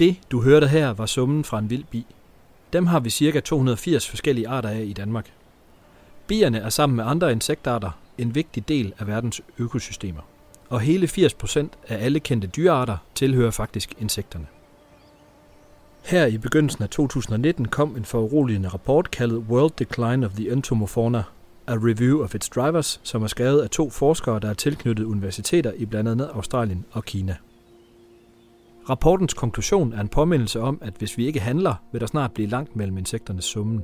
Det, du hørte her, var summen fra en vild bi. Dem har vi ca. 280 forskellige arter af i Danmark. Bierne er sammen med andre insektarter en vigtig del af verdens økosystemer. Og hele 80% af alle kendte dyrearter tilhører faktisk insekterne. Her i begyndelsen af 2019 kom en foruroligende rapport kaldet World Decline of the Entomofauna, A Review of its Drivers, som er skrevet af to forskere, der er tilknyttet universiteter i blandt andet Australien og Kina. Rapportens konklusion er en påmindelse om, at hvis vi ikke handler, vil der snart blive langt mellem insekternes summen.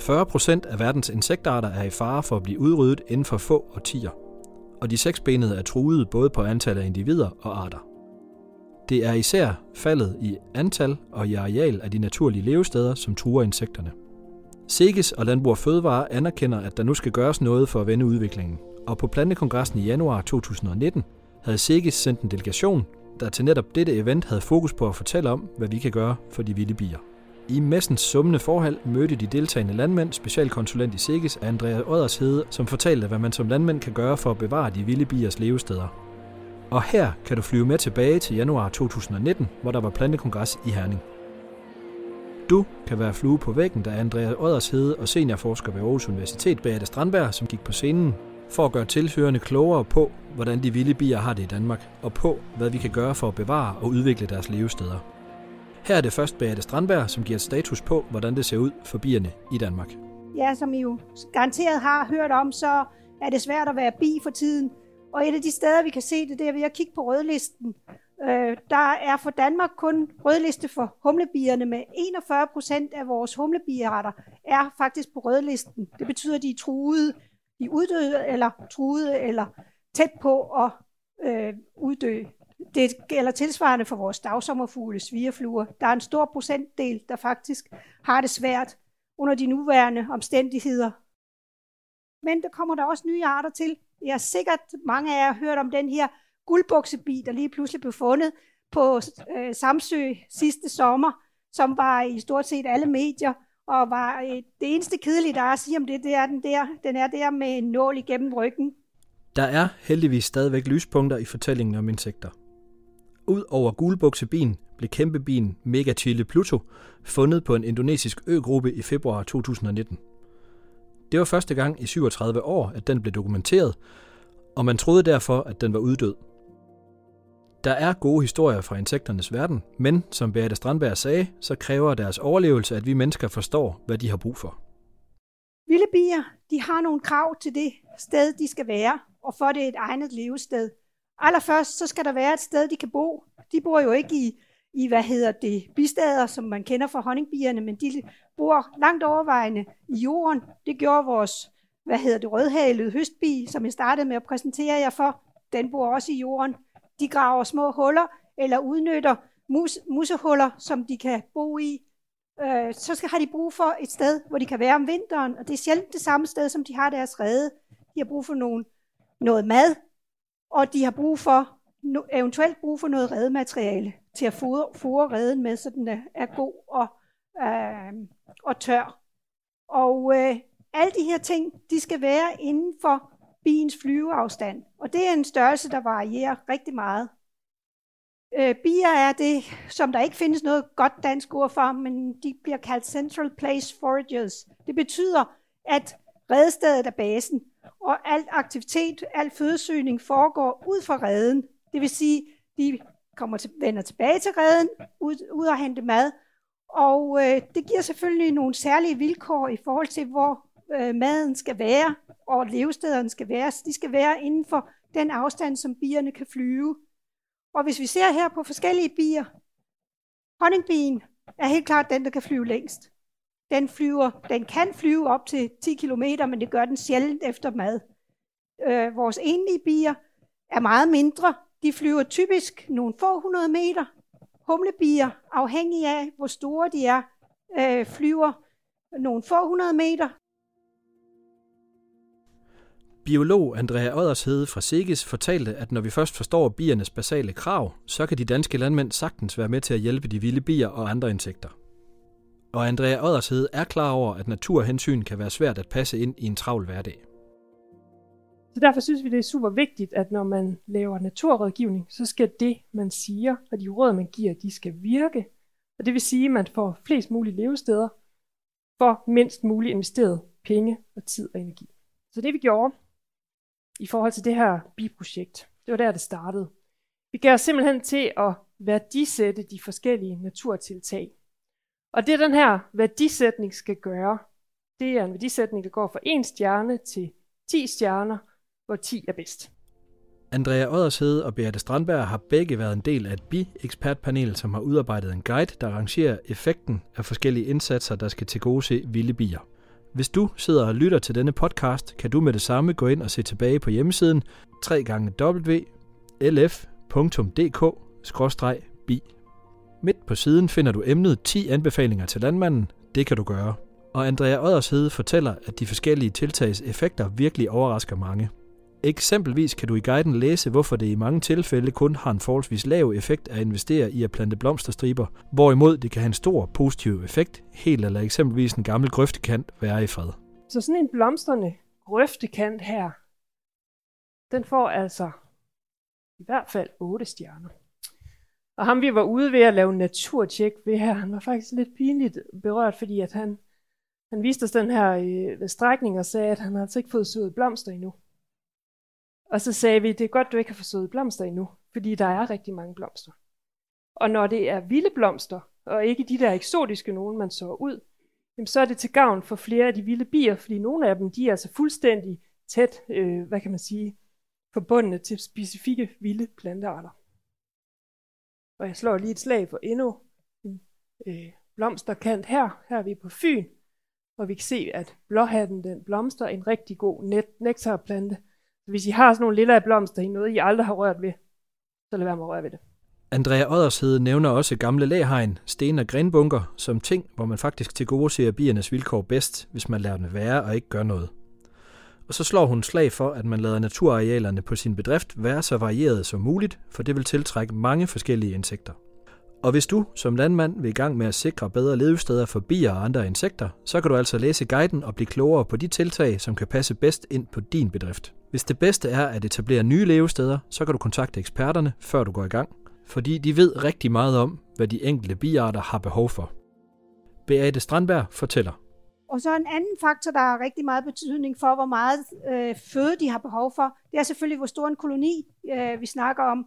40% af verdens insektarter er i fare for at blive udryddet inden for få årtier, og de seksbenede er truet både på antallet af individer og arter. Det er især faldet i antal og i areal af de naturlige levesteder, som truer insekterne. Sikkes og Landbrug og Fødevare anerkender, at der nu skal gøres noget for at vende udviklingen, og på Plantekongressen i januar 2019 havde Sikkes sendt en delegation, der til netop dette event havde fokus på at fortælle om, hvad vi kan gøre for de vilde bier. I messens summende forhold mødte de deltagende landmænd specialkonsulent i Sikkes Andrea Oddershede, som fortalte, hvad man som landmænd kan gøre for at bevare de vilde biers levesteder. Og her kan du flyve med tilbage til januar 2019, hvor der var plantekongres i Herning. Du kan være flue på væggen, da Andrea Oddershede og seniorforsker ved Aarhus Universitet, Beate Strandberg, som gik på scenen, for at gøre tilhørende klogere på, hvordan de vilde bier har det i Danmark, og på, hvad vi kan gøre for at bevare og udvikle deres levesteder. Her er det først Beate Strandberg, som giver status på, hvordan det ser ud for bierne i Danmark. Ja, som I jo garanteret har hørt om, så er det svært at være bi for tiden. Og et af de steder, vi kan se det, det er ved at kigge på rødlisten. Øh, der er for Danmark kun rødliste for humlebierne med 41 procent af vores humlebierretter er faktisk på rødlisten. Det betyder, at de er truede, de uddøde eller truede eller tæt på at øh, uddø. Det gælder tilsvarende for vores dagsommerfugle, svigerfluer. Der er en stor procentdel, der faktisk har det svært under de nuværende omstændigheder. Men der kommer der også nye arter til. Jeg er sikkert, mange af jer har hørt om den her guldbuksebi, der lige pludselig blev fundet på øh, Samsø sidste sommer, som var i stort set alle medier, og var øh, det eneste kedelige, der er at sige om det, det er den der, den er der med en nål igennem ryggen. Der er heldigvis stadigvæk lyspunkter i fortællingen om insekter. Ud over gulbuksebien blev kæmpebien Megachile Pluto fundet på en indonesisk øgruppe i februar 2019. Det var første gang i 37 år, at den blev dokumenteret, og man troede derfor, at den var uddød. Der er gode historier fra insekternes verden, men som Beate Strandberg sagde, så kræver deres overlevelse, at vi mennesker forstår, hvad de har brug for. Vilde bier, de har nogle krav til det sted, de skal være, og for det er et egnet levested. Allerførst, så skal der være et sted, de kan bo. De bor jo ikke i, i hvad hedder det, bistader, som man kender fra honningbierne, men de bor langt overvejende i jorden. Det gjorde vores, hvad hedder det, rødhalede høstbi, som jeg startede med at præsentere jer for. Den bor også i jorden. De graver små huller eller udnytter mus, musehuller, som de kan bo i. Øh, så skal have de brug for et sted, hvor de kan være om vinteren, og det er sjældent det samme sted, som de har deres rede. De har brug for nogen, noget mad, og de har brug for, eventuelt brug for noget redemateriale til at fodre, fodre reden med, så den er god og, øh, og tør. Og øh, alle de her ting, de skal være inden for biens flyveafstand. Og det er en størrelse, der varierer rigtig meget. Øh, bier er det, som der ikke findes noget godt dansk ord for, men de bliver kaldt Central Place Foragers. Det betyder, at redestedet er basen, og al aktivitet, al fødesøgning foregår ud fra reden. Det vil sige, de kommer til, vender tilbage til reden, ud, ud og hente mad, og øh, det giver selvfølgelig nogle særlige vilkår i forhold til, hvor øh, maden skal være, og levestederne skal være. Så de skal være inden for den afstand, som bierne kan flyve. Og hvis vi ser her på forskellige bier, honningbien er helt klart den, der kan flyve længst. Den, flyver, den kan flyve op til 10 km, men det gør den sjældent efter mad. Øh, vores enlige bier er meget mindre. De flyver typisk nogle få hundrede meter. Humlebier, afhængig af hvor store de er, øh, flyver nogle få hundrede meter. Biolog Andrea Oddershede fra Sikkes fortalte, at når vi først forstår biernes basale krav, så kan de danske landmænd sagtens være med til at hjælpe de vilde bier og andre insekter. Og Andrea Oddershede er klar over, at naturhensyn kan være svært at passe ind i en travl hverdag. Så derfor synes vi, det er super vigtigt, at når man laver naturrådgivning, så skal det, man siger, og de råd, man giver, de skal virke. Og det vil sige, at man får flest mulige levesteder for mindst muligt investeret penge og tid og energi. Så det vi gjorde i forhold til det her biprojekt, det var der, det startede. Vi gav os simpelthen til at værdisætte de forskellige naturtiltag. Og det den her værdisætning skal gøre, det er en værdisætning, der går fra en stjerne til 10 stjerner, hvor 10 er bedst. Andrea Oddershede og Beate Strandberg har begge været en del af et bi-ekspertpanel, som har udarbejdet en guide, der rangerer effekten af forskellige indsatser, der skal tilgodese vilde bier. Hvis du sidder og lytter til denne podcast, kan du med det samme gå ind og se tilbage på hjemmesiden www.lf.dk-bi. Midt på siden finder du emnet 10 anbefalinger til landmanden. Det kan du gøre. Og Andrea Oddershede fortæller, at de forskellige tiltags effekter virkelig overrasker mange. Eksempelvis kan du i guiden læse, hvorfor det i mange tilfælde kun har en forholdsvis lav effekt at investere i at plante blomsterstriber, hvorimod det kan have en stor positiv effekt, helt eller eksempelvis en gammel grøftekant være i fred. Så sådan en blomstrende grøftekant her, den får altså i hvert fald 8 stjerner. Og ham vi var ude ved at lave naturtjek ved her, han var faktisk lidt pinligt berørt, fordi at han, han viste os den her øh, strækning og sagde, at han altså ikke fået sået blomster endnu. Og så sagde vi, det er godt, du ikke har forsøget blomster endnu, fordi der er rigtig mange blomster. Og når det er vilde blomster, og ikke de der eksotiske nogen, man så ud, jamen så er det til gavn for flere af de vilde bier, fordi nogle af dem, de er altså fuldstændig tæt, øh, hvad kan man sige, forbundne til specifikke vilde plantearter. Og jeg slår lige et slag for endnu en øh, blomsterkant her. Her er vi på Fyn, hvor vi kan se, at blåhatten den blomster en rigtig god net nektarplante, hvis I har sådan nogle lille blomster i noget, I aldrig har rørt ved, så lad være med at røre ved det. Andrea Oddershede nævner også gamle læhegn, sten og grenbunker som ting, hvor man faktisk til gode ser biernes vilkår bedst, hvis man lader dem være og ikke gør noget. Og så slår hun slag for, at man lader naturarealerne på sin bedrift være så varieret som muligt, for det vil tiltrække mange forskellige insekter. Og hvis du som landmand vil i gang med at sikre bedre levesteder for bier og andre insekter, så kan du altså læse guiden og blive klogere på de tiltag, som kan passe bedst ind på din bedrift. Hvis det bedste er at etablere nye levesteder, så kan du kontakte eksperterne, før du går i gang, fordi de ved rigtig meget om, hvad de enkelte biarter har behov for. Beate Strandberg fortæller. Og så en anden faktor, der har rigtig meget betydning for, hvor meget øh, føde de har behov for, det er selvfølgelig, hvor stor en koloni øh, vi snakker om.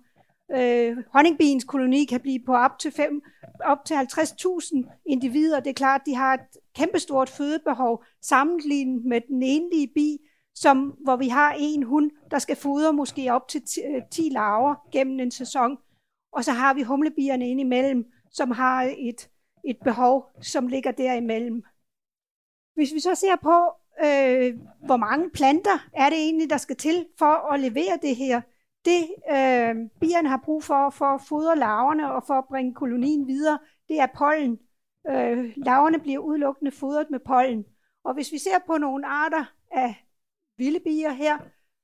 Øh, honningbiens koloni kan blive på op til, fem, op til 50.000 individer. Det er klart, at de har et kæmpestort fødebehov sammenlignet med den enlige bi, som, hvor vi har en hund, der skal fodre måske op til 10 øh, larver gennem en sæson. Og så har vi humlebierne indimellem, som har et, et behov, som ligger derimellem. Hvis vi så ser på, øh, hvor mange planter er det egentlig, der skal til for at levere det her, det øh, bierne har brug for, for at fodre larverne og for at bringe kolonien videre, det er pollen. Øh, larverne bliver udelukkende fodret med pollen. Og hvis vi ser på nogle arter af vilde bier her,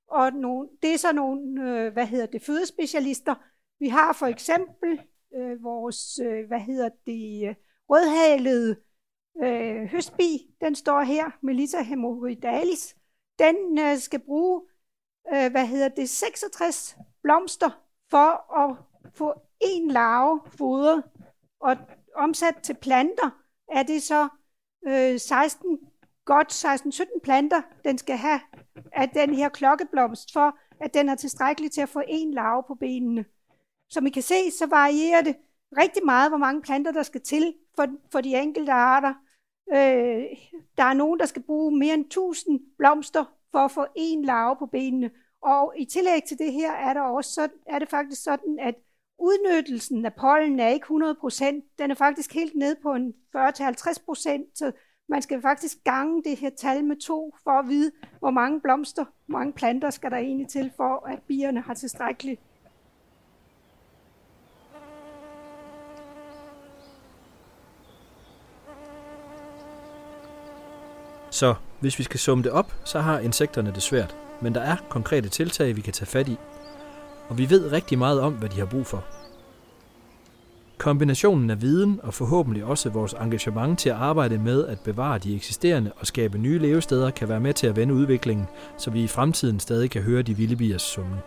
og nogle, det er så nogle, øh, hvad hedder det, fødespecialister. Vi har for eksempel øh, vores, øh, hvad hedder det, øh, rødhalede øh, høstbi, den står her, Melissa hemorrhoidalis. Den øh, skal bruge, øh, hvad hedder det, 66 blomster for at få en larve fodret, og omsat til planter er det så øh, 16 godt 16-17 planter, den skal have af den her klokkeblomst, for at den er tilstrækkelig til at få en larve på benene. Som I kan se, så varierer det rigtig meget, hvor mange planter, der skal til for, for de enkelte arter. Øh, der er nogen, der skal bruge mere end 1000 blomster for at få en larve på benene. Og i tillæg til det her er, der også så, er det faktisk sådan, at udnyttelsen af pollen er ikke 100%. Den er faktisk helt ned på en 40-50%, så man skal faktisk gange det her tal med to, for at vide, hvor mange blomster, hvor mange planter skal der egentlig til, for at bierne har tilstrækkeligt. Så hvis vi skal summe det op, så har insekterne det svært. Men der er konkrete tiltag, vi kan tage fat i. Og vi ved rigtig meget om, hvad de har brug for. Kombinationen af viden og forhåbentlig også vores engagement til at arbejde med at bevare de eksisterende og skabe nye levesteder kan være med til at vende udviklingen, så vi i fremtiden stadig kan høre de vilde biers summen.